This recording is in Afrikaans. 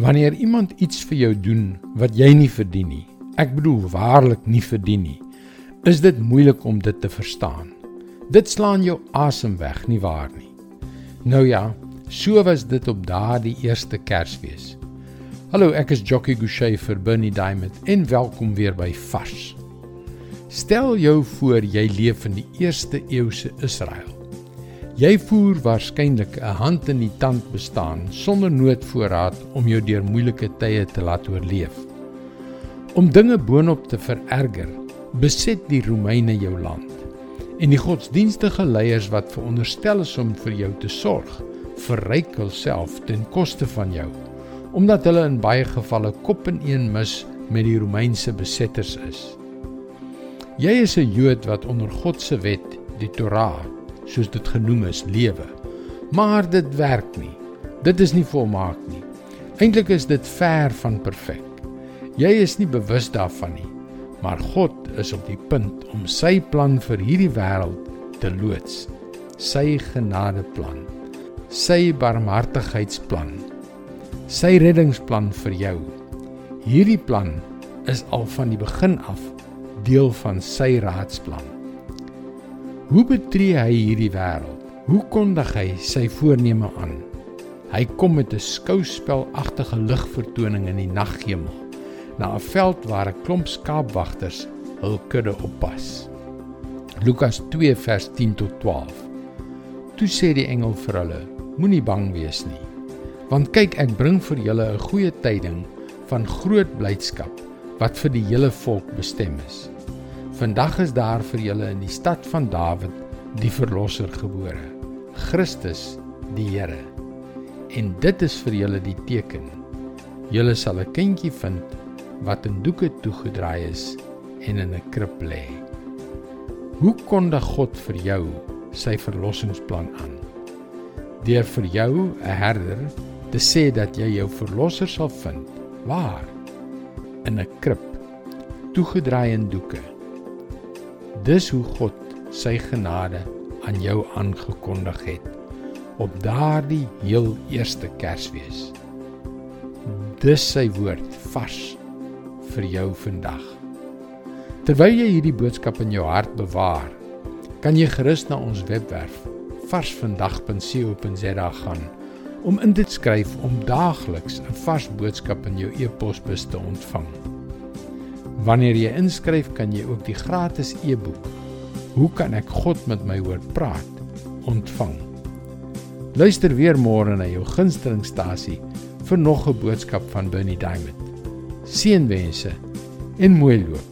Wanneer iemand iets vir jou doen wat jy nie verdien nie, ek bedoel waarlik nie verdien nie, is dit moeilik om dit te verstaan. Dit slaan jou asem weg, nie waar nie? Nou ja, so was dit op daardie eerste Kersfees. Hallo, ek is Jockey Gouchee vir Bernie Diamond en welkom weer by Vars. Stel jou voor jy leef in die eerste eeuse Israel. Jy voer waarskynlik 'n hand in die tand bestaan sonder noodvoorraad om jou deur moeilike tye te laat oorleef. Om dinge boonop te vererger, beset die Romeine jou land. En die godsdienstige leiers wat veronderstel is om vir jou te sorg, verryk hulself ten koste van jou, omdat hulle in baie gevalle kop in een mis met die Romeinse besetters is. Jy is 'n Jood wat onder God se wet, die Torah, soos dit genoem is, lewe. Maar dit werk nie. Dit is nie volmaak nie. Eintlik is dit ver van perfek. Jy is nie bewus daarvan nie, maar God is op die punt om sy plan vir hierdie wêreld te loods. Sy genadeplan, sy barmhartigheidsplan, sy reddingsplan vir jou. Hierdie plan is al van die begin af deel van sy raadsplan. Hoe betree hy hierdie wêreld? Hoe kondig hy sy voorneme aan? Hy kom met 'n skouspelagtige ligvertoning in die naghemel na 'n veld waar 'n klomp skaapwagters hul kudde oppas. Lukas 2 vers 10 tot 12. Toe sê die engel vir hulle: Moenie bang wees nie, want kyk ek bring vir julle 'n goeie tyding van groot blydskap wat vir die hele volk bestem is. Vandag is daar vir julle in die stad van Dawid die verlosser gebore, Christus die Here. En dit is vir julle die teken. Julle sal 'n kindjie vind wat in doeke toegedraai is en in 'n krib lê. Hoe kondig God vir jou sy verlossingsplan aan? Deur vir jou 'n herder te sê dat jy jou verlosser sal vind. Waar? In 'n krib, toegedraai in doeke. Dis hoe God sy genade aan jou aangekondig het op daardie heel eerste Kersfees. Dis sy woord vars vir jou vandag. Terwyl jy hierdie boodskap in jou hart bewaar, kan jy gerus na ons webwerf varsvandag.co.za gaan om in te skryf om daagliks 'n vars boodskap in jou e-posbus te ontvang. Wanneer jy inskryf, kan jy ook die gratis e-boek Hoe kan ek God met my hoor praat ontvang. Luister weer môre na jou gunstelingstasie vir nog 'n boodskap van Bernie Diamond. Seënwense en mooi loop.